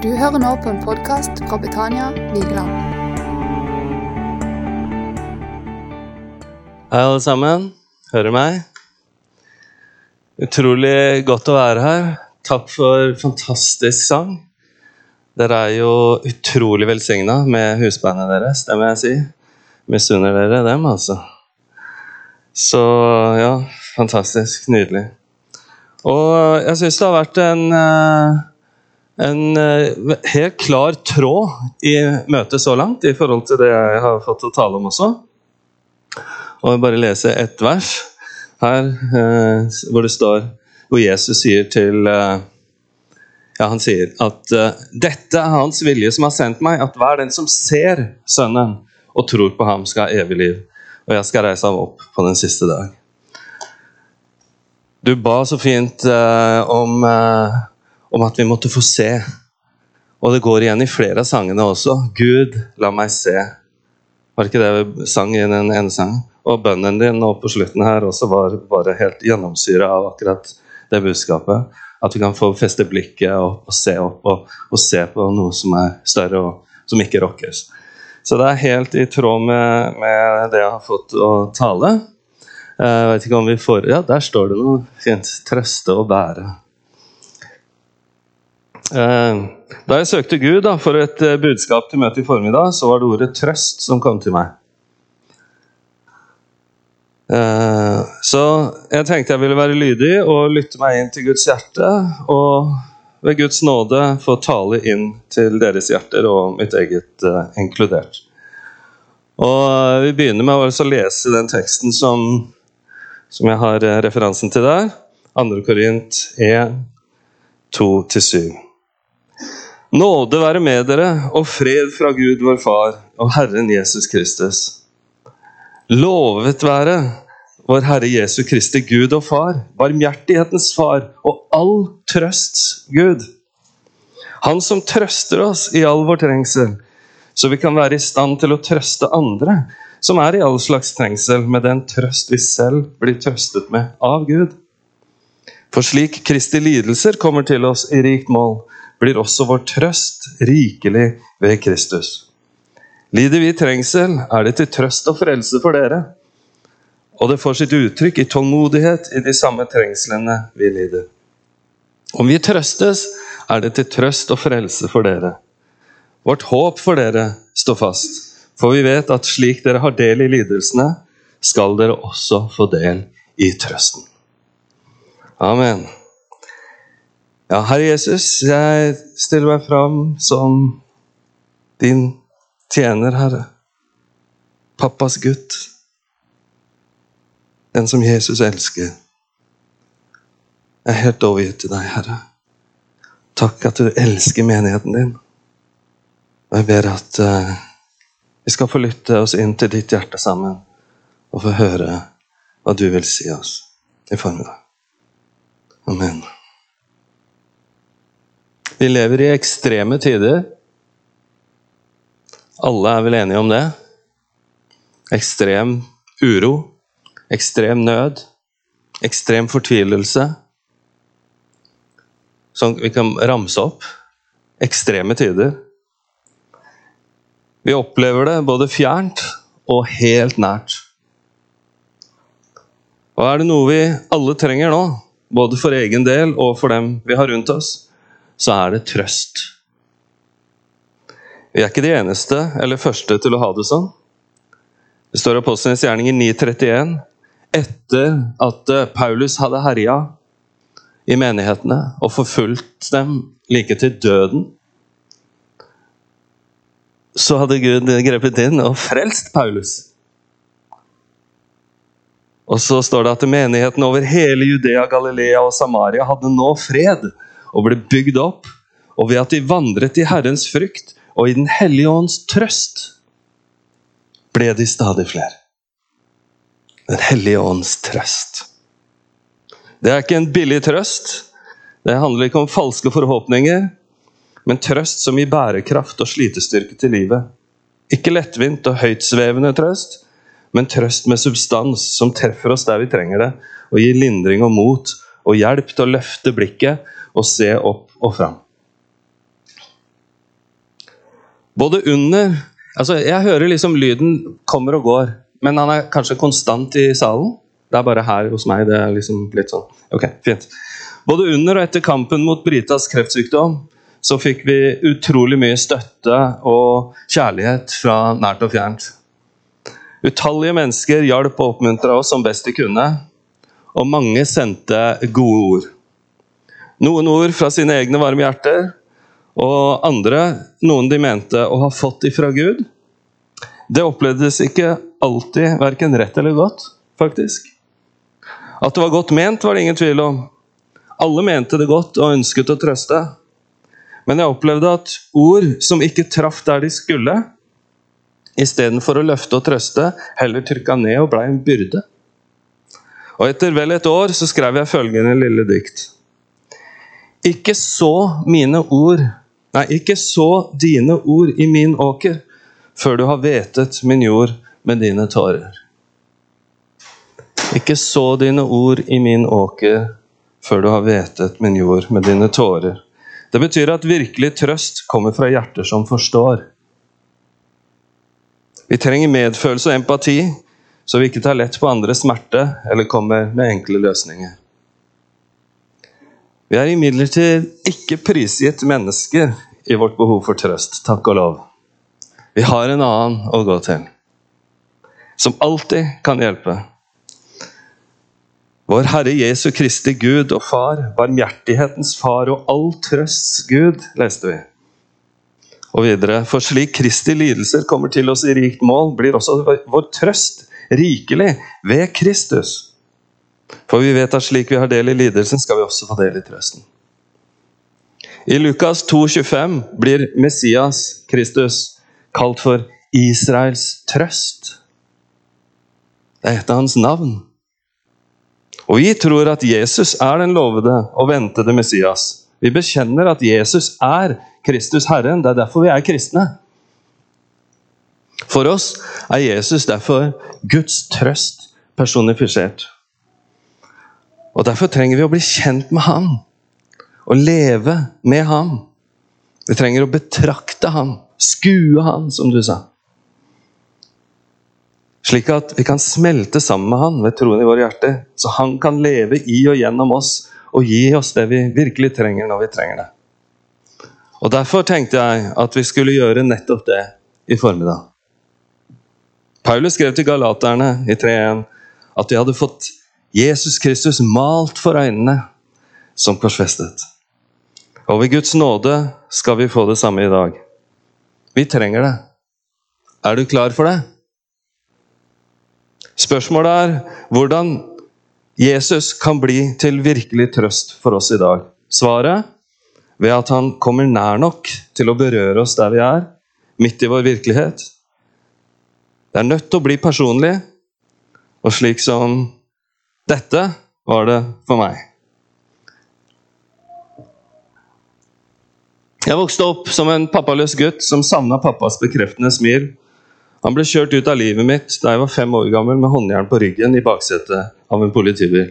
Du hører nå på en podkast fra Betania Vigeland. Hei, alle sammen. Hører meg? Utrolig godt å være her. Takk for fantastisk sang. Dere er jo utrolig velsigna med husbandet deres, det må jeg si. Misunner dere dem, altså. Så ja, fantastisk. Nydelig. Og jeg syns det har vært en, eh, en eh, helt klar tråd i møtet så langt, i forhold til det jeg har fått å tale om også. Og jeg bare lese ett vers her, eh, hvor det står Hvor Jesus sier til Ja, han sier at dette er hans vilje som har sendt meg, at hver den som ser Sønnen og tror på ham, skal ha evig liv. Og jeg skal reise ham opp på den siste dag. Du ba så fint eh, om, eh, om, at vi måtte få se. Og det går igjen i flere av sangene også. Gud, la meg se. Var ikke det vi sang i den ene sangen? Og bønnen din nå på slutten her også var bare helt gjennomsyra av akkurat det budskapet. At vi kan få feste blikket og, og se opp og, og, se på noe som er større og som ikke rokkes. Så det er helt i tråd med, med det jeg har fått å tale. Jeg eh, vet ikke om vi får Ja, der står det noe fint. Trøste og bære. Eh, da jeg søkte Gud da, for et eh, budskap til møtet i formiddag, så var det ordet 'trøst' som kom til meg. Så jeg tenkte jeg ville være lydig og lytte meg inn til Guds hjerte. Og ved Guds nåde få tale inn til deres hjerter, og mitt eget inkludert. Og Vi begynner med å lese den teksten som som jeg har eh, referansen til der. 2. Korint 1, 2-7. Nåde være med dere og fred fra Gud vår Far og Herren Jesus Kristus. Lovet være vår Herre Jesu Kristi Gud og Far, barmhjertighetens Far og all trøsts Gud. Han som trøster oss i all vår trengsel, så vi kan være i stand til å trøste andre som er i all slags trengsel, med den trøst vi selv blir trøstet med av Gud. For slik Kristi lidelser kommer til oss i rikt mål, blir også vår trøst rikelig ved Kristus. Lider vi trengsel, er det til trøst og frelse for dere. Og det får sitt uttrykk i tålmodighet i de samme trengslene vi lider. Om vi trøstes, er det til trøst og frelse for dere. Vårt håp for dere står fast. For vi vet at slik dere har del i lidelsene, skal dere også få del i trøsten. Amen. Ja, Herre Jesus, jeg stiller meg fram som din tjener, Herre. Pappas gutt. Den som Jesus elsker. Jeg er helt overgitt til deg, Herre. Takk at du elsker menigheten din. Og jeg ber at uh, vi skal få lytte oss inn til ditt hjerte sammen og få høre hva du vil si oss i formiddag. Amen. Vi lever i ekstreme tider. Alle er vel enige om det. Ekstrem uro, ekstrem nød, ekstrem fortvilelse. Som vi kan ramse opp. Ekstreme tider. Vi opplever det både fjernt og helt nært. Og er det noe vi alle trenger nå, både for egen del og for dem vi har rundt oss, så er det trøst. Vi er ikke de eneste eller første til å ha det sånn. Det står i Apostlenes gjerninger 9.31. Etter at eh, Paulus hadde herja i menighetene og forfulgt dem like til døden, så hadde Gud grepet inn og frelst Paulus. Og så står det at menigheten over hele Judea, Galilea og Samaria hadde nå fred og ble bygd opp, og ved at de vandret i Herrens frykt og i Den hellige ånds trøst, ble de stadig flere. Den hellige ånds trøst. Det er ikke en billig trøst. Det handler ikke om falske forhåpninger men trøst som gir bærekraft og slitestyrke til livet. Ikke lettvint og høytsvevende trøst, men trøst med substans som treffer oss der vi trenger det, og gir lindring og mot og hjelp til å løfte blikket og se opp og fram. Både under Altså, jeg hører liksom lyden kommer og går, men han er kanskje konstant i salen. Det er bare her hos meg det er liksom litt sånn. Ok, fint. Både under og etter kampen mot Britas kreftsykdom så fikk vi utrolig mye støtte og kjærlighet fra nært og fjernt. Utallige mennesker hjalp og oppmuntra oss som best de kunne, og mange sendte gode ord. Noen ord fra sine egne varme hjerter, og andre noen de mente å ha fått ifra Gud. Det opplevdes ikke alltid verken rett eller godt, faktisk. At det var godt ment, var det ingen tvil om. Alle mente det godt og ønsket å trøste. Men jeg opplevde at ord som ikke traff der de skulle, istedenfor å løfte og trøste, heller trykka ned og blei en byrde. Og Etter vel et år så skrev jeg følgende lille dikt. Ikke så mine ord, nei, ikke så dine ord i min åker, før du har hvetet min jord med dine tårer. Ikke så dine ord i min åker før du har hvetet min jord med dine tårer. Det betyr at virkelig trøst kommer fra hjerter som forstår. Vi trenger medfølelse og empati, så vi ikke tar lett på andres smerte eller kommer med enkle løsninger. Vi er imidlertid ikke prisgitt mennesker i vårt behov for trøst, takk og lov. Vi har en annen å gå til, som alltid kan hjelpe. Vår Herre Jesu Kristi Gud og Far, barmhjertighetens Far og all trøsts Gud, leste vi. Og videre, for slik Kristi lidelser kommer til oss i rikt mål, blir også vår trøst rikelig ved Kristus. For vi vet at slik vi har del i lidelsen, skal vi også få del i trøsten. I Lukas 2, 25 blir Messias, Kristus, kalt for Israels trøst. Det er et av hans navn. Og vi tror at Jesus er den lovede og ventede Messias. Vi bekjenner at Jesus er Kristus Herren. Det er derfor vi er kristne. For oss er Jesus derfor Guds trøst personifisert. Og Derfor trenger vi å bli kjent med ham og leve med ham. Vi trenger å betrakte ham, skue ham, som du sa. Slik at vi kan smelte sammen med Han ved troen i våre hjerter. Så Han kan leve i og gjennom oss og gi oss det vi virkelig trenger når vi trenger det. Og Derfor tenkte jeg at vi skulle gjøre nettopp det i formiddag. Paulus skrev til galaterne i 3.1 at de hadde fått Jesus Kristus malt for øynene som korsfestet. Og ved Guds nåde skal vi få det samme i dag. Vi trenger det. Er du klar for det? Spørsmålet er hvordan Jesus kan bli til virkelig trøst for oss i dag. Svaret ved at han kommer nær nok til å berøre oss der vi er, midt i vår virkelighet. Det er nødt til å bli personlig, og slik som dette var det for meg. Jeg vokste opp som en pappaløs gutt som savna pappas bekreftende smil han ble kjørt ut av livet mitt da jeg var fem år gammel med håndjern på ryggen i baksetet av en politibil.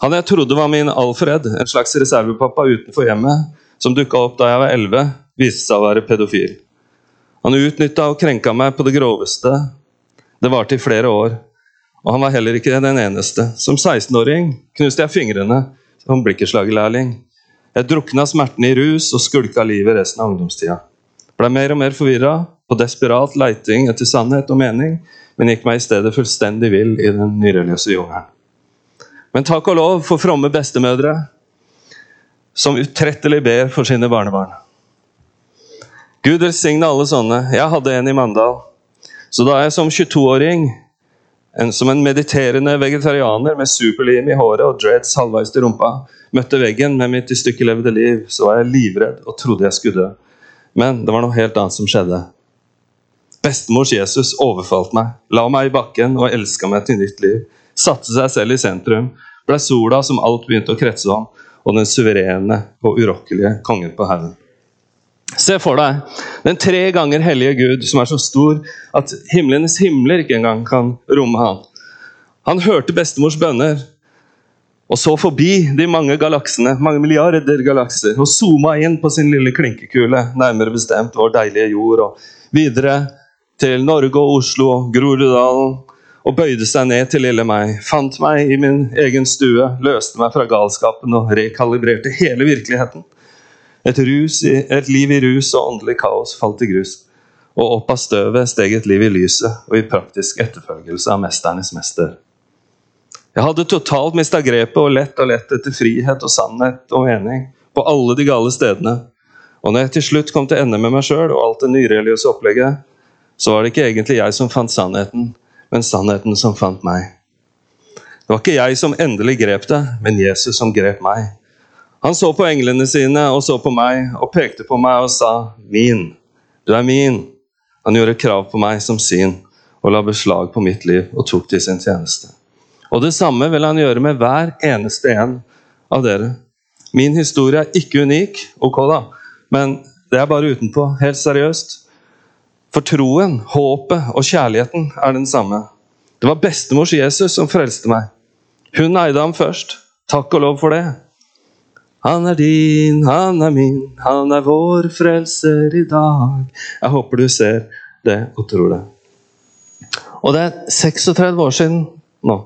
Han jeg trodde var min Alfred, en slags reservepappa utenfor hjemmet, som dukka opp da jeg var elleve, viste seg å være pedofil. Han utnytta og krenka meg på det groveste. Det varte i flere år. Og han var heller ikke den eneste. Som 16-åring knuste jeg fingrene som blikkeslagerlærling. Jeg drukna smertene i rus og skulka livet resten av ungdomstida. Blei mer og mer forvirra på desperat leiting etter sannhet og mening, men gikk meg i stedet fullstendig vill i den nyreligiøse jungelen. Men takk og lov for fromme bestemødre som utrettelig ber for sine barnebarn. Gud velsigne alle sånne. Jeg hadde en i Mandal. Så da jeg som 22-åring, som en mediterende vegetarianer med superlim i håret og dreads halvveis til rumpa, møtte veggen med mitt i stykkelevde liv, så var jeg livredd og trodde jeg skulle dø. Men det var noe helt annet som skjedde. Bestemors Jesus overfalt meg, la meg i bakken og elska meg til nytt liv. Satte seg selv i sentrum, ble sola som alt begynte å kretse om, og den suverene og urokkelige kongen på haugen. Se for deg den tre ganger hellige Gud som er så stor at himlenes himler ikke engang kan romme han. Han hørte bestemors bønner, Og så forbi de mange galaksene, mange milliarder galakser, og zooma inn på sin lille klinkekule, nærmere bestemt vår deilige jord, og videre til Norge og Oslo og Groruddalen, og bøyde seg ned til lille meg, fant meg i min egen stue, løste meg fra galskapen og rekalibrerte hele virkeligheten. Et, rus, et liv i rus og åndelig kaos falt i grus, og opp av støvet steg et liv i lyset og i praktisk etterfølgelse av mesternes mester. Jeg hadde totalt mista grepet og lett og lett etter frihet og sannhet og mening på alle de gale stedene. Og når jeg til slutt kom til ende med meg sjøl og alt det nyreligiøse opplegget, så var det ikke egentlig jeg som fant sannheten, men sannheten som fant meg. Det var ikke jeg som endelig grep det, men Jesus som grep meg. Han så på englene sine og så på meg og pekte på meg og sa 'min'. Du er min. Han gjorde krav på meg som sin og la beslag på mitt liv og tok det i sin tjeneste. Og det samme vil han gjøre med hver eneste en av dere. Min historie er ikke unik, ok da, men det er bare utenpå, helt seriøst. For troen, håpet og kjærligheten er den samme. Det var bestemors Jesus som frelste meg. Hun eide ham først. Takk og lov for det. Han er din, han er min, han er vår frelser i dag. Jeg håper du ser det og tror det. Og det er 36 år siden nå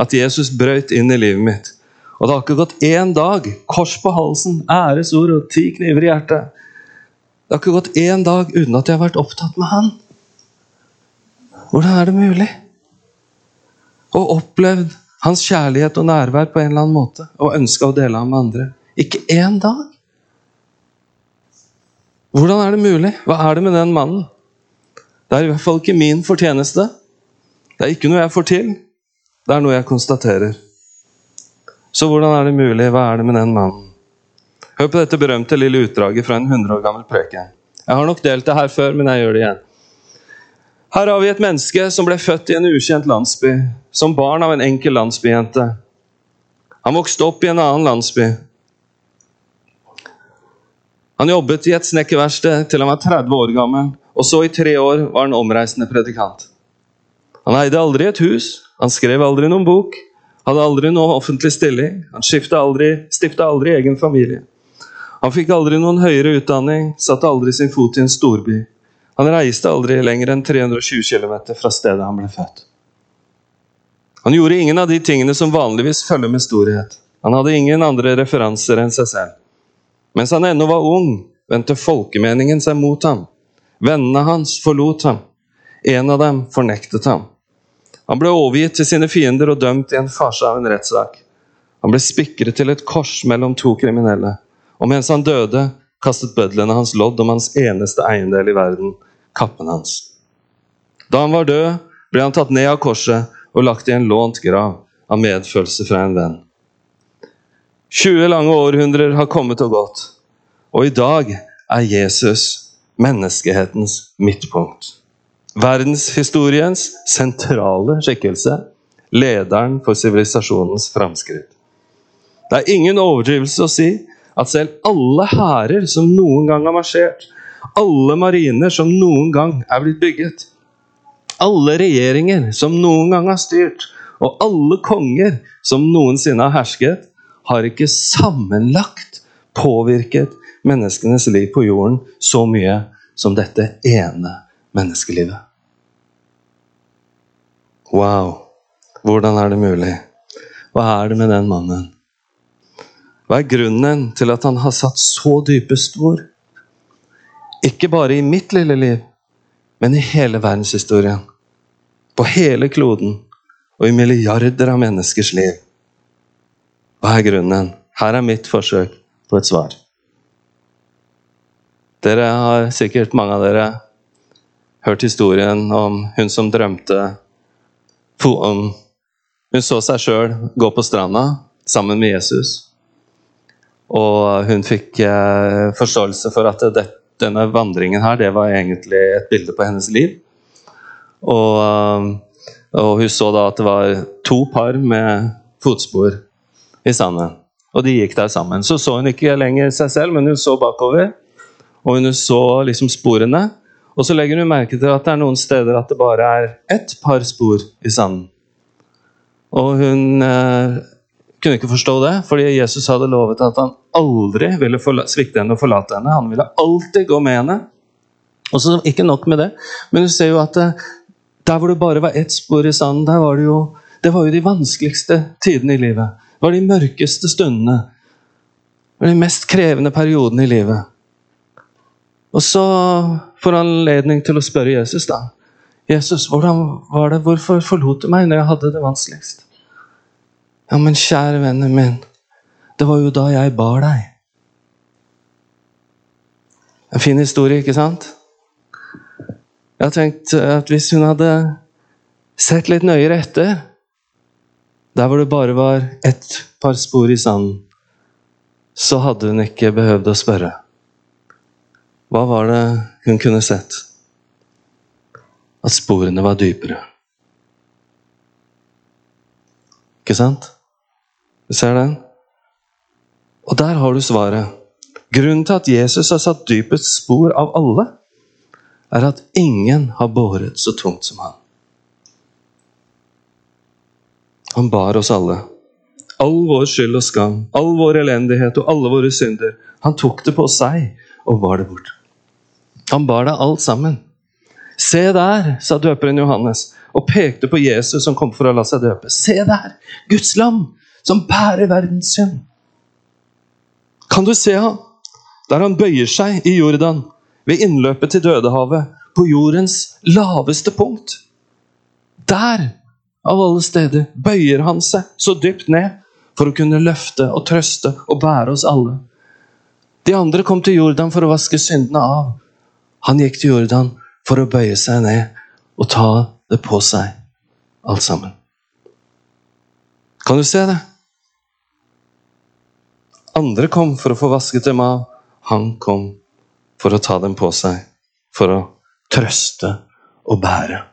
at Jesus brøt inn i livet mitt. Og det har ikke gått én dag, kors på halsen, æresord og ti kniver i hjertet. Det har ikke gått én dag uten at jeg har vært opptatt med han. Hvordan er det mulig? Og opplevd hans kjærlighet og nærvær på en eller annen måte. Og ønska å dele ham med andre. Ikke én dag. Hvordan er det mulig? Hva er det med den mannen? Det er i hvert fall ikke min fortjeneste. Det er ikke noe jeg får til. Det er noe jeg konstaterer. Så hvordan er det mulig? Hva er det med den mannen? Hør på dette berømte lille utdraget fra en 100 år gammel preken. Jeg har nok delt det her før, men jeg gjør det igjen. Her har vi et menneske som ble født i en ukjent landsby, som barn av en enkel landsbyjente. Han vokste opp i en annen landsby. Han jobbet i et snekkerverksted til han var 30 år gammel, og så i tre år var han omreisende predikant. Han eide aldri et hus, han skrev aldri noen bok, hadde aldri noen offentlig stilling. Han aldri, aldri egen familie. Han fikk aldri noen høyere utdanning, satte aldri sin fot i en storby. Han reiste aldri lenger enn 320 km fra stedet han ble født. Han gjorde ingen av de tingene som vanligvis følger med storhet. Han hadde ingen andre referanser enn seg selv. Mens han ennå var ung, vendte folkemeningen seg mot ham. Vennene hans forlot ham. En av dem fornektet ham. Han ble overgitt til sine fiender og dømt i en farse av en rettssak. Han ble spikret til et kors mellom to kriminelle. Og mens han døde, kastet bødlene hans lodd om hans eneste eiendel i verden, kappen hans. Da han var død, ble han tatt ned av korset og lagt i en lånt grav av medfølelse fra en venn. 20 lange århundrer har kommet og gått, og i dag er Jesus menneskehetens midtpunkt verdenshistoriens sentrale skikkelse, lederen for sivilisasjonens framskritt. Det er ingen overdrivelse å si at selv alle hærer som noen gang har marsjert, alle mariner som noen gang er blitt bygget, alle regjeringer som noen gang har styrt, og alle konger som noensinne har hersket, har ikke sammenlagt påvirket menneskenes liv på jorden så mye som dette ene menneskelivet. Wow, hvordan er det mulig? Hva er det med den mannen? Hva er grunnen til at han har satt så dype spor? Ikke bare i mitt lille liv, men i hele verdenshistorien. På hele kloden og i milliarder av menneskers liv. Hva er grunnen? Her er mitt forsøk på et svar. Dere har sikkert, mange av dere, hørt historien om hun som drømte om Hun så seg sjøl gå på stranda sammen med Jesus. Og hun fikk eh, forståelse for at det, denne vandringen her, det var egentlig et bilde på hennes liv. Og, eh, og hun så da at det var to par med fotspor i sanden. Og de gikk der sammen. Så så hun ikke lenger seg selv, men hun så bakover. Og hun så liksom sporene. Og så legger hun merke til at det er noen steder at det bare er ett par spor i sanden. Og hun eh, kunne ikke forstå det, fordi Jesus hadde lovet at han aldri ville svikte henne og forlate henne. Han ville alltid gå med henne. Og så Ikke nok med det, men du ser jo at eh, der hvor det bare var ett spor i sanden, der var det jo det var jo de vanskeligste tidene i livet. Det var de mørkeste stundene. Det var de mest krevende periodene i livet. Og så får han anledning til å spørre Jesus, da. Jesus, hvordan var det? Hvorfor forlot du meg når jeg hadde det vanskeligst? Ja, men kjære vennen min, det var jo da jeg bar deg. En fin historie, ikke sant? Jeg har tenkt at hvis hun hadde sett litt nøyere etter, der hvor det bare var ett par spor i sanden, så hadde hun ikke behøvd å spørre. Hva var det hun kunne sett? At sporene var dypere. Ikke sant? Du ser den? Og der har du svaret. Grunnen til at Jesus har satt dypest spor av alle, er at ingen har båret så tungt som han. Han bar oss alle. All vår skyld og skam, all vår elendighet og alle våre synder. Han tok det på seg og bar det bort. Han bar det alt sammen. Se der, sa døperen Johannes og pekte på Jesus som kom for å la seg døpe. Se der, Guds lam, som bærer verdens synd. Kan du se ham? Der han bøyer seg i Jordan, ved innløpet til Dødehavet, på jordens laveste punkt. Der, av alle steder, bøyer han seg så dypt ned for å kunne løfte og trøste og bære oss alle. De andre kom til Jordan for å vaske syndene av. Han gikk til Jordan for å bøye seg ned og ta det på seg, alt sammen. Kan du se det? Andre kom for å få vasket dem av. Han kom for å ta dem på seg, for å trøste og bære.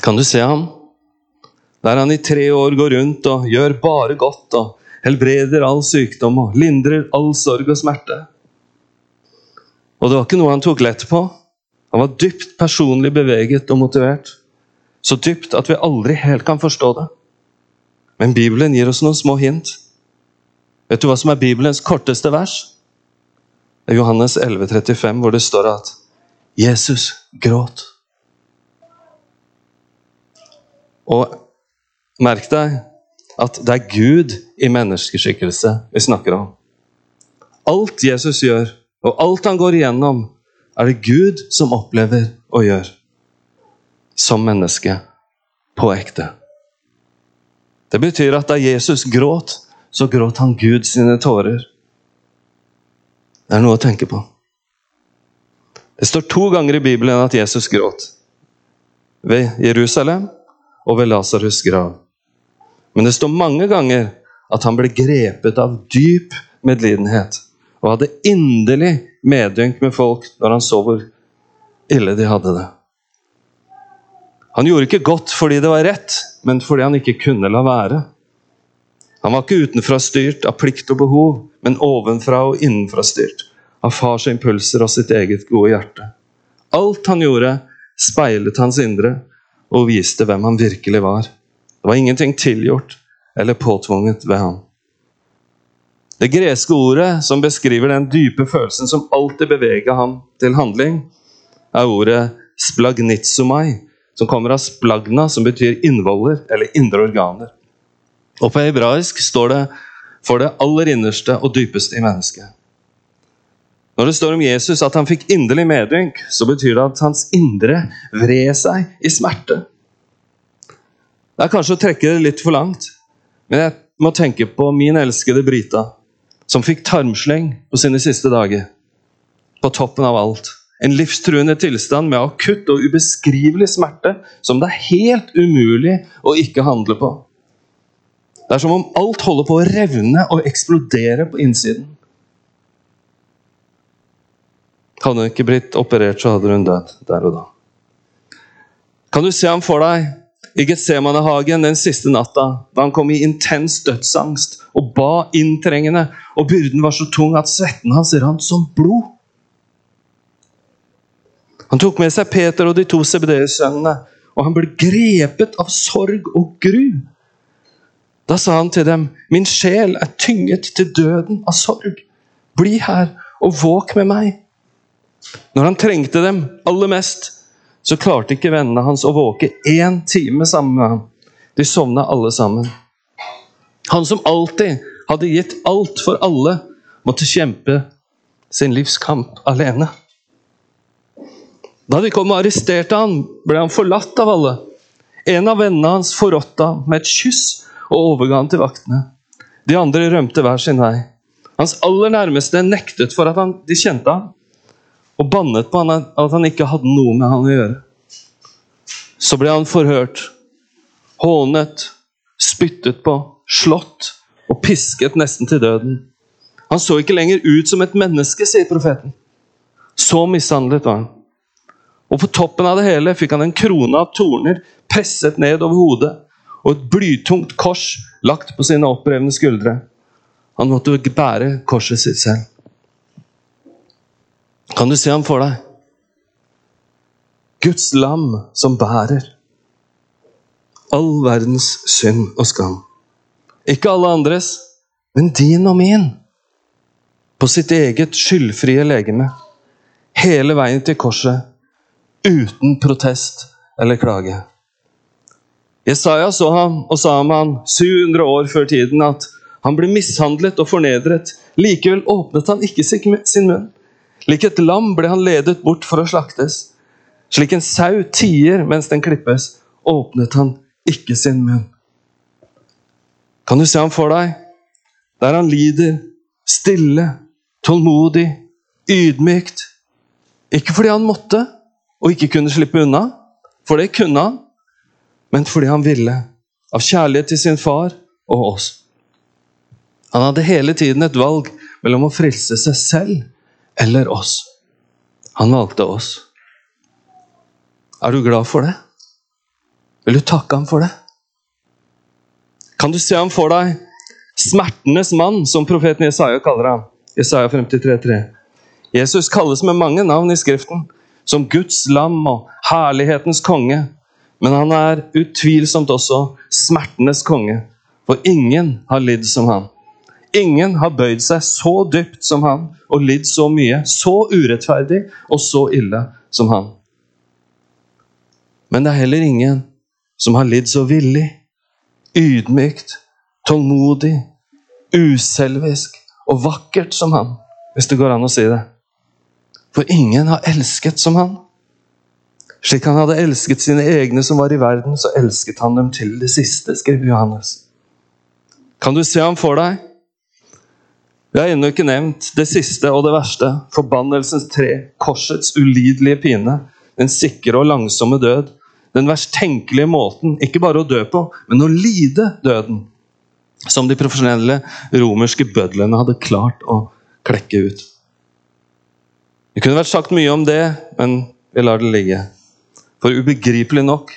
Kan du se ham? Der han i tre år går rundt og gjør bare godt og helbreder all sykdom og lindrer all sorg og smerte. Og det var ikke noe han tok lett på. Han var dypt personlig beveget og motivert. Så dypt at vi aldri helt kan forstå det. Men Bibelen gir oss noen små hint. Vet du hva som er Bibelens korteste vers? Det er Johannes 11, 35, hvor det står at Jesus gråt. Og merk deg at det er Gud i menneskeskikkelse vi snakker om. Alt Jesus gjør, og alt han går igjennom, er det Gud som opplever og gjør. Som menneske. På ekte. Det betyr at da Jesus gråt, så gråt han Gud sine tårer. Det er noe å tenke på. Det står to ganger i Bibelen at Jesus gråt. Ved Jerusalem og ved Lasarus' grav. Men det står mange ganger at han ble grepet av dyp medlidenhet og hadde inderlig medynk med folk når han så hvor ille de hadde det. Han gjorde ikke godt fordi det var rett, men fordi han ikke kunne la være. Han var ikke utenfra styrt av plikt og behov, men ovenfra og innenfra styrt av fars impulser og sitt eget gode hjerte. Alt han gjorde, speilet hans indre og viste hvem han virkelig var. Det var ingenting tilgjort eller påtvunget ved ham. Det greske ordet som beskriver den dype følelsen som alltid beveger ham til handling, er ordet splagnitsomai, som kommer av splagna, som betyr innvoller eller indre organer. Og på hebraisk står det for det aller innerste og dypeste i mennesket. Når det står om Jesus at han fikk inderlig medynk, så betyr det at hans indre vred seg i smerte. Det er kanskje å trekke det litt for langt, men jeg må tenke på min elskede Brita, som fikk tarmsleng på sine siste dager. På toppen av alt. En livstruende tilstand med akutt og ubeskrivelig smerte som det er helt umulig å ikke handle på. Det er som om alt holder på å revne og eksplodere på innsiden. Hadde hun ikke blitt operert, så hadde hun dødd der og da. Kan du se ham for deg i Getsemanehagen den siste natta, da han kom i intens dødsangst og ba inntrengende, og byrden var så tung at svetten hans rant som blod? Han tok med seg Peter og de to CBD-sønnene, og han ble grepet av sorg og gru. Da sa han til dem, min sjel er tynget til døden av sorg. Bli her og våk med meg. Når han trengte dem aller mest, så klarte ikke vennene hans å våke én time sammen med ham. De sovna alle sammen. Han som alltid hadde gitt alt for alle, måtte kjempe sin livskamp alene. Da de kom og arresterte han, ble han forlatt av alle. En av vennene hans forrådte ham med et kyss og overga ham til vaktene. De andre rømte hver sin vei. Hans aller nærmeste nektet for at han, de kjente ham, og bannet på han at han ikke hadde noe med han å gjøre. Så ble han forhørt, hånet, spyttet på, slått og pisket nesten til døden. Han så ikke lenger ut som et menneske, sier profeten. Så mishandlet var han. Og på toppen av det hele fikk han en krone av torner presset ned over hodet og et blytungt kors lagt på sine opprevne skuldre. Han måtte bære korset sitt selv. Kan du se ham for deg? Guds lam som bærer all verdens synd og skam. Ikke alle andres, men din og min. På sitt eget skyldfrie legeme. Hele veien til korset. Uten protest eller klage. Jesaja så ham og sa om han 700 år før tiden at han ble mishandlet og fornedret. Likevel åpnet han ikke sin munn. Lik et lam ble han ledet bort for å slaktes. Slik en sau tier mens den klippes, åpnet han ikke sin munn. Kan du se ham for deg? Der han lider, stille, tålmodig, ydmykt. Ikke fordi han måtte og ikke kunne slippe unna, for det kunne han, men fordi han ville. Av kjærlighet til sin far og oss. Han hadde hele tiden et valg mellom å frelse seg selv eller oss. Han valgte oss. Er du glad for det? Vil du takke ham for det? Kan du se ham for deg? Smertenes mann, som profeten Jesaja kaller ham. Jesaja 53,3. Jesus kalles med mange navn i Skriften, som Guds lam og herlighetens konge. Men han er utvilsomt også smertenes konge, for ingen har lidd som han. Ingen har bøyd seg så dypt som han og lidd så mye, så urettferdig og så ille som han. Men det er heller ingen som har lidd så villig, ydmykt, tålmodig, uselvisk og vakkert som han, hvis det går an å si det. For ingen har elsket som han. Slik han hadde elsket sine egne som var i verden, så elsket han dem til det siste, skriver Johannes. Kan du se ham for deg? Vi har ennå ikke nevnt det siste og det verste. Forbannelsens tre, korsets ulidelige pine, den sikre og langsomme død. Den verst tenkelige måten, ikke bare å dø på, men å lide døden. Som de profesjonelle romerske bødlene hadde klart å klekke ut. Det kunne vært sagt mye om det, men vi lar det ligge. For ubegripelig nok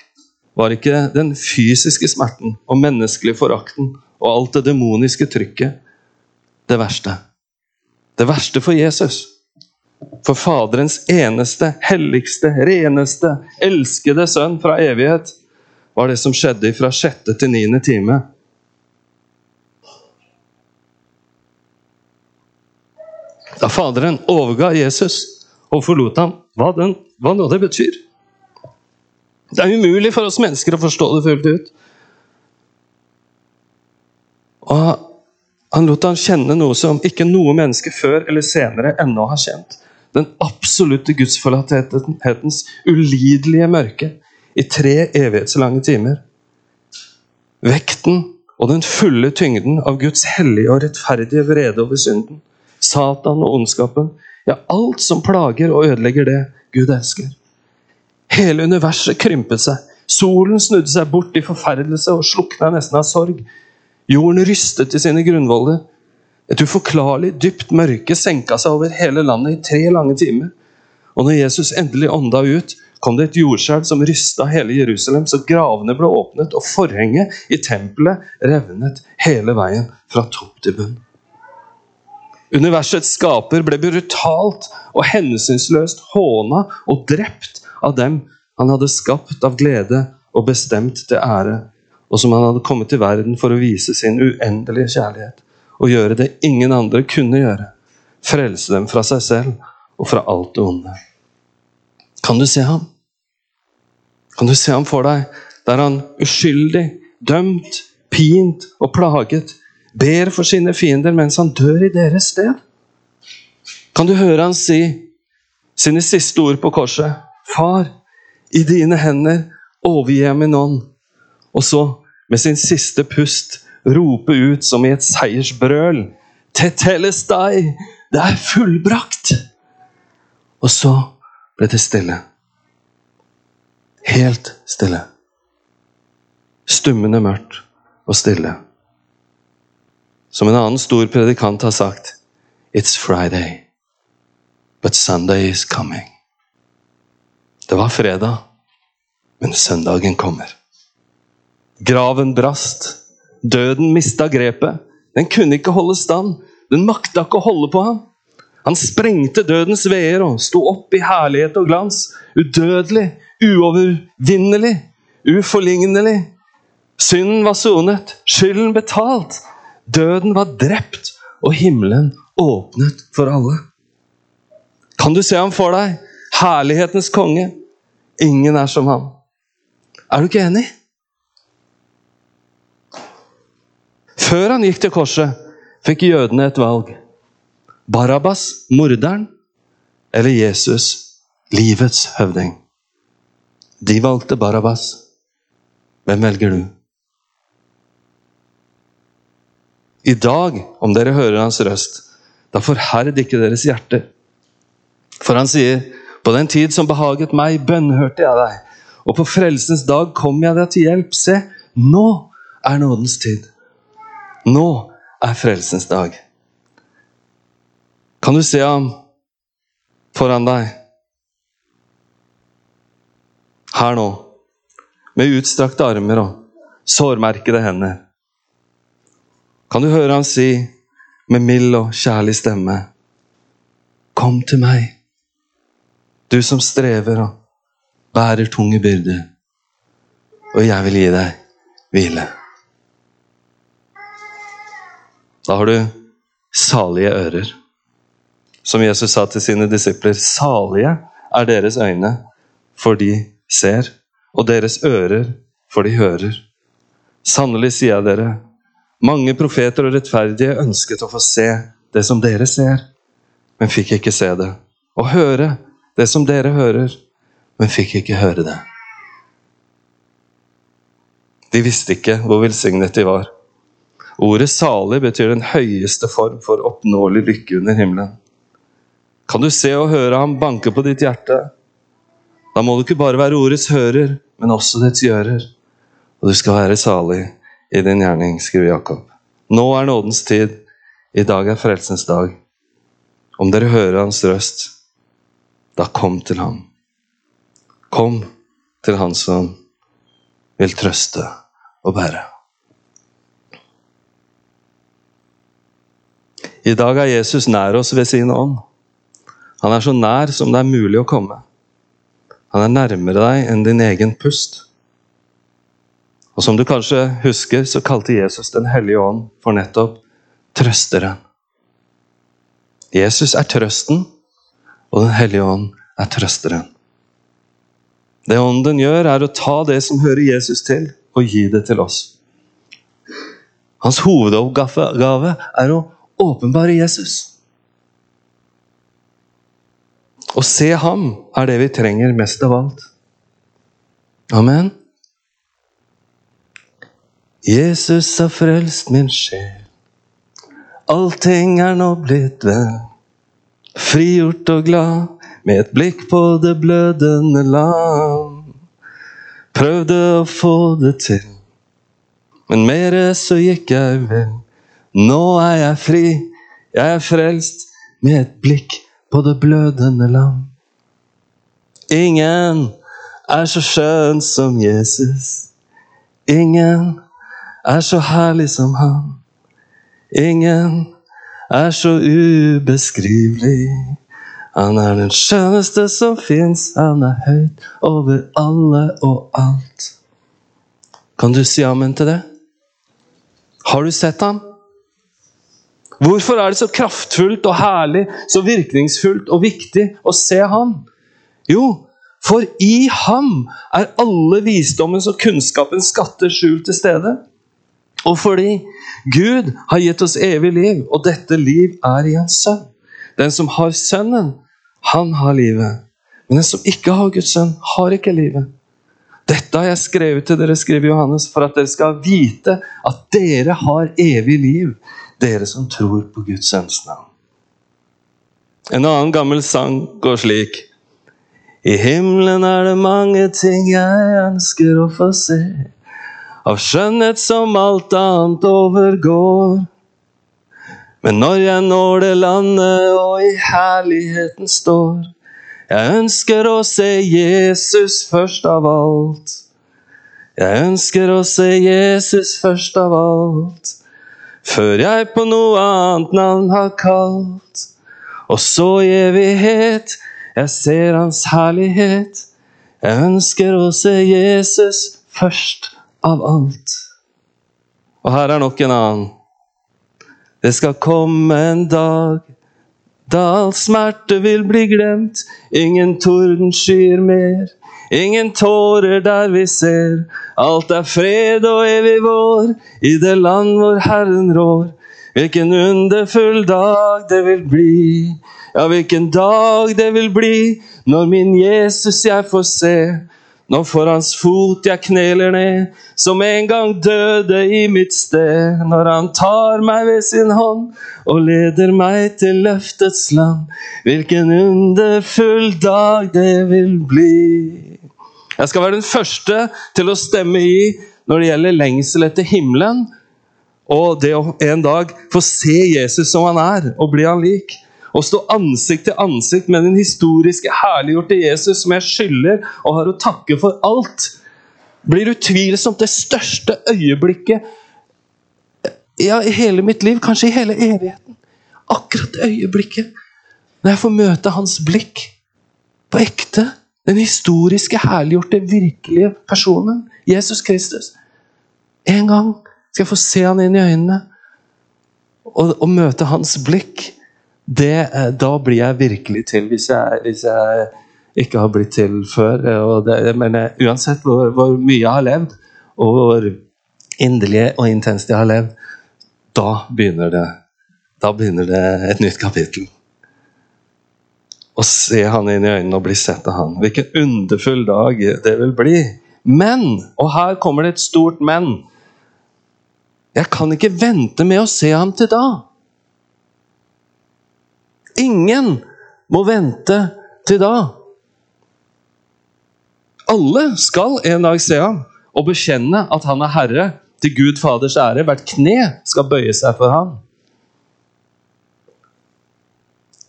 var ikke den fysiske smerten og menneskelige forakten og alt det demoniske trykket det verste. Det verste for Jesus. For Faderens eneste, helligste, reneste, elskede sønn fra evighet var det som skjedde fra sjette til niende time. Da Faderen overga Jesus og forlot ham, hva, den, hva nå det betyr. Det er umulig for oss mennesker å forstå det fullt ut. Og han lot han kjenne noe som ikke noe menneske før eller senere ennå har kjent. Den absolutte gudsforlatthetens ulidelige mørke i tre evighetslange timer. Vekten og den fulle tyngden av Guds hellige og rettferdige vrede over synden. Satan og ondskapen. Ja, alt som plager og ødelegger det Gud elsker. Hele universet krympet seg. Solen snudde seg bort i forferdelse og slukna nesten av sorg. Jorden rystet i sine grunnvoller. Et uforklarlig dypt mørke senka seg over hele landet i tre lange timer. Og når Jesus endelig ånda ut, kom det et jordskjelv som rysta hele Jerusalem, så gravene ble åpnet, og forhenget i tempelet revnet hele veien fra topp til bunn. Universets skaper ble brutalt og hensynsløst håna og drept av dem han hadde skapt av glede og bestemt til ære, og som han hadde kommet til verden for å vise sin uendelige kjærlighet og gjøre det ingen andre kunne gjøre. Frelse dem fra seg selv og fra alt det onde. Kan du se ham? Kan du se ham for deg der han uskyldig, dømt, pint og plaget ber for sine fiender mens han dør i deres sted? Kan du høre han si sine siste ord på korset? Far, i dine hender overgir jeg min ånd. Og så, med sin siste pust, rope ut som i et seiersbrøl Tetelestai! Det er fullbrakt! Og så ble det stille. Helt stille. Stummende mørkt og stille. Som en annen stor predikant har sagt It's Friday, but Sunday is coming. Det var fredag, men søndagen kommer. Graven brast. Døden mista grepet. Den kunne ikke holde stand. Den makta ikke å holde på ham. Han sprengte dødens veer og sto opp i herlighet og glans. Udødelig, uovervinnelig, uforlignelig. Synden var sonet, skylden betalt. Døden var drept, og himmelen åpnet for alle. Kan du se ham for deg? Herlighetens konge. Ingen er som ham. Er du ikke enig? Før han gikk til korset, fikk jødene et valg. Barabbas, morderen, eller Jesus, livets høvding. De valgte Barabbas. Hvem velger du? I dag, om dere hører hans røst, da forherd ikke deres hjerte. For han sier, på den tid som behaget meg, bønnhørte jeg deg, og på frelsens dag kom jeg deg til hjelp. Se, nå er nådens tid. Nå er frelsens dag. Kan du se ham foran deg? Her nå, med utstrakte armer og sårmerkede hender. Kan du høre ham si med mild og kjærlig stemme Kom til meg, du som strever og bærer tunge byrder, og jeg vil gi deg hvile. Da har du salige ører. Som Jesus sa til sine disipler, salige er deres øyne, for de ser, og deres ører, for de hører. Sannelig sier jeg dere, mange profeter og rettferdige ønsket å få se det som dere ser, men fikk ikke se det. Og høre det som dere hører, men fikk ikke høre det. De visste ikke hvor velsignet de var. Ordet 'salig' betyr den høyeste form for oppnåelig lykke under himmelen. Kan du se og høre ham banke på ditt hjerte? Da må du ikke bare være ordets hører, men også dets gjører. Og du skal være salig i din gjerning, skriver Jakob. Nå er nådens tid. I dag er frelsens dag. Om dere hører hans røst, da kom til ham. Kom til han som vil trøste og bære. I dag er Jesus nær oss ved sin ånd. Han er så nær som det er mulig å komme. Han er nærmere deg enn din egen pust. Og som du kanskje husker, så kalte Jesus Den hellige ånd for nettopp trøsteren. Jesus er trøsten, og Den hellige ånd er trøsteren. Det ånden gjør, er å ta det som hører Jesus til, og gi det til oss. Hans hovedoppgave er å åpenbare Jesus. Å se ham er det vi trenger mest av alt. Amen. Jesus har frelst min sjel. Allting er nå blitt vel. Frigjort og glad, med et blikk på det blødende land. Prøvde å få det til, men mere så gikk jeg vel. Nå er jeg fri, jeg er frelst, med et blikk på det blødende land. Ingen er så skjønn som Jesus. Ingen er så herlig som han. Ingen er så ubeskrivelig. Han er den skjønneste som fins, han er høyt over alle og alt. Kan du si amen til det? Har du sett ham? Hvorfor er det så kraftfullt og herlig, så virkningsfullt og viktig å se ham? Jo, for i ham er alle visdommens og kunnskapens skatter skjult til stede. Og fordi Gud har gitt oss evig liv, og dette liv er i en sønn. Den som har Sønnen, han har livet. Men den som ikke har Guds sønn, har ikke livet. Dette har jeg skrevet til dere, skriver Johannes, for at dere skal vite at dere har evig liv, dere som tror på Guds sønns navn. En annen gammel sang går slik. I himmelen er det mange ting jeg ønsker å få se, av skjønnhet som alt annet overgår. Men når jeg når det landet og i herligheten står, jeg ønsker å se Jesus først av alt. Jeg ønsker å se Jesus først av alt, før jeg på noe annet navn har kalt. Og så i evighet jeg ser Hans herlighet. Jeg ønsker å se Jesus først av alt. Og her er nok en annen. Det skal komme en dag da all smerte vil bli glemt. Ingen tordenskyer mer, ingen tårer der vi ser. Alt er fred og evig vår i det land hvor Herren rår. Hvilken underfull dag det vil bli. Ja, hvilken dag det vil bli når min Jesus jeg får se. Når for hans fot jeg kneler ned, som en gang døde i mitt sted. Når han tar meg ved sin hånd og leder meg til løftets land. Hvilken underfull dag det vil bli. Jeg skal være den første til å stemme i når det gjelder lengsel etter himmelen, og det å en dag få se Jesus som han er, og bli han lik. Å stå ansikt til ansikt med den historiske, herliggjorte Jesus som jeg skylder og har å takke for alt, blir utvilsomt det største øyeblikket ja, i hele mitt liv, kanskje i hele evigheten. Akkurat det øyeblikket når jeg får møte hans blikk på ekte. Den historiske, herliggjorte, virkelige personen. Jesus Kristus. En gang skal jeg få se han inn i øynene og, og møte hans blikk det, eh, da blir jeg virkelig til, hvis jeg, hvis jeg ikke har blitt til før. Det, men uansett hvor, hvor, mye jeg har levd, og hvor inderlig og intenst jeg har levd, da begynner det, da begynner det et nytt kapittel. Å se han inn i øynene og bli sett av han. Hvilken underfull dag det vil bli. Men, og her kommer det et stort men, jeg kan ikke vente med å se ham til da. Ingen må vente til da. Alle skal en dag se ham og bekjenne at han er Herre, til Gud Faders ære. Hvert kne skal bøye seg for ham.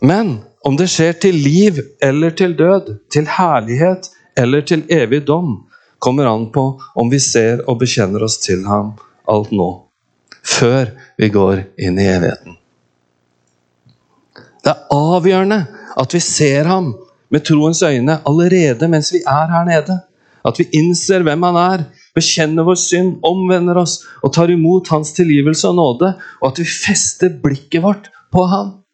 Men om det skjer til liv eller til død, til herlighet eller til evig dom, kommer an på om vi ser og bekjenner oss til ham alt nå, før vi går inn i evigheten. Det er avgjørende at vi ser ham med troens øyne allerede mens vi er her nede. At vi innser hvem han er, bekjenner vår synd, omvender oss og tar imot hans tilgivelse og nåde, og at vi fester blikket vårt på ham.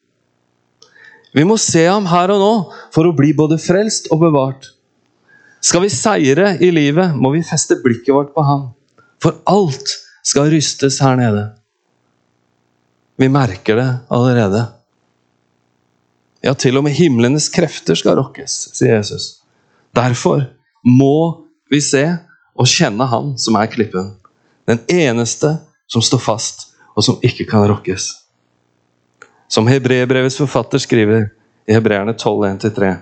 Vi må se ham her og nå for å bli både frelst og bevart. Skal vi seire i livet, må vi feste blikket vårt på ham. For alt skal rystes her nede. Vi merker det allerede. Ja, til og med himlenes krefter skal rokkes, sier Jesus. Derfor må vi se og kjenne Han som er klippen. Den eneste som står fast, og som ikke kan rokkes. Som Hebrebrevets forfatter skriver i Hebreerne 12.1-3.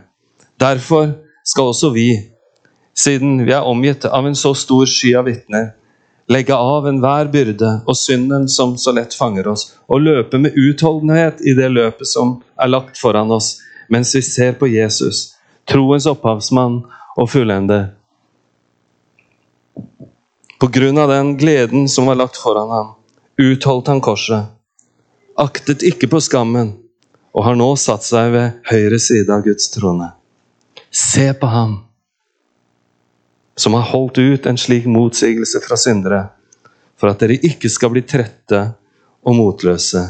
Derfor skal også vi, siden vi er omgitt av en så stor sky av vitner, legge av enhver byrde og synden som så lett fanger oss, og løpe med utholdenhet i det løpet som er lagt foran oss, mens vi ser på Jesus, troens opphavsmann og fullende. På grunn av den gleden som var lagt foran ham, utholdt han korset, aktet ikke på skammen, og har nå satt seg ved høyre side av Guds trone. Se på ham, som har holdt ut en slik motsigelse fra syndere, for at dere ikke skal bli trette og motløse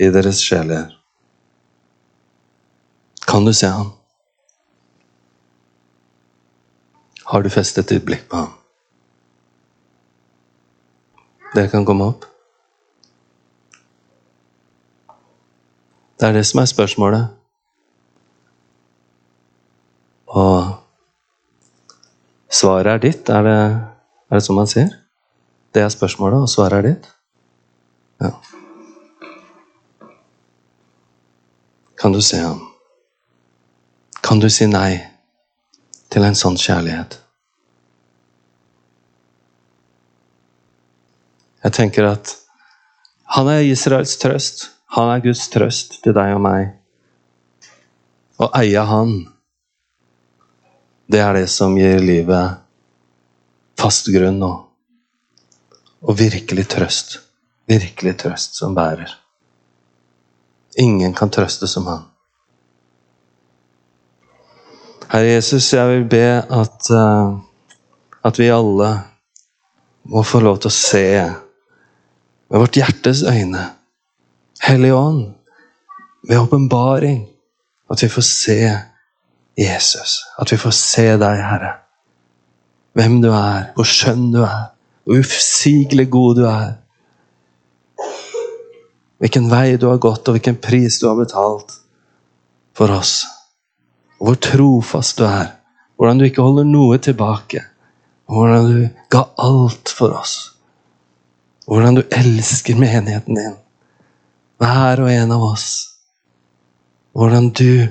i deres sjeler. Kan du se ham? Har du festet ditt blikk på ham? Dere kan komme opp. Det er det som er spørsmålet. Og svaret er ditt. Er det, er det sånn man sier? Det er spørsmålet, og svaret er ditt? Ja. Kan du se ham? Kan du si nei til en sånn kjærlighet? Jeg tenker at han er Israels trøst. Han er Guds trøst til deg og meg. Å eie Han, det er det som gir livet fast grunn nå. og virkelig trøst. Virkelig trøst som bærer. Ingen kan trøste som Han. Herre Jesus, jeg vil be at, uh, at vi alle må få lov til å se med vårt hjertes øyne. Hellige Ånd, ved åpenbaring, at vi får se Jesus. At vi får se deg, Herre. Hvem du er, hvor skjønn du er, hvor usigelig god du er. Hvilken vei du har gått, og hvilken pris du har betalt for oss. Og hvor trofast du er. Hvordan du ikke holder noe tilbake. Hvordan du ga alt for oss. Hvordan du elsker menigheten din. Hver og en av oss. Hvordan du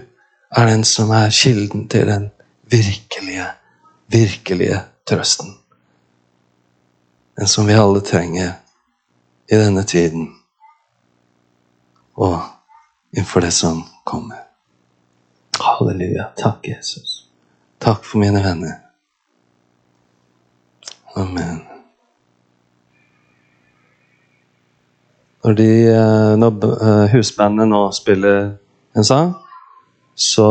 er den som er kilden til den virkelige, virkelige trøsten. Den som vi alle trenger i denne tiden og innenfor det som kommer. Halleluja. Takk, Jesus. Takk for mine venner. Amen. Når, de, eh, når eh, husbandet nå spiller en sang, så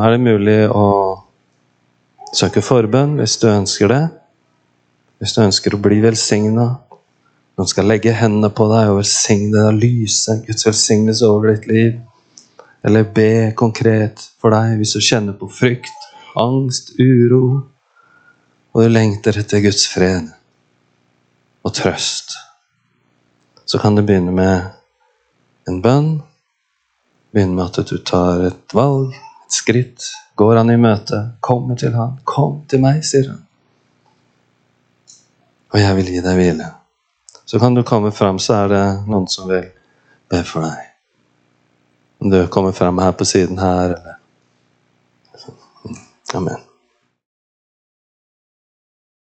er det mulig å søke forbønn hvis du ønsker det. Hvis du ønsker å bli velsigna. Noen skal legge hendene på deg og velsigne deg, lyse Guds velsignelse over ditt liv. Eller be konkret for deg hvis du kjenner på frykt, angst, uro, og du lengter etter Guds fred og trøst så kan det begynne med en bønn. Begynne med at du tar et valg, et skritt. Går han i møte, kommer til han. 'Kom til meg', sier han. Og jeg vil gi deg hvile. Så kan du komme fram, så er det noen som vil be for deg. Om du kommer fram her på siden her, eller Amen.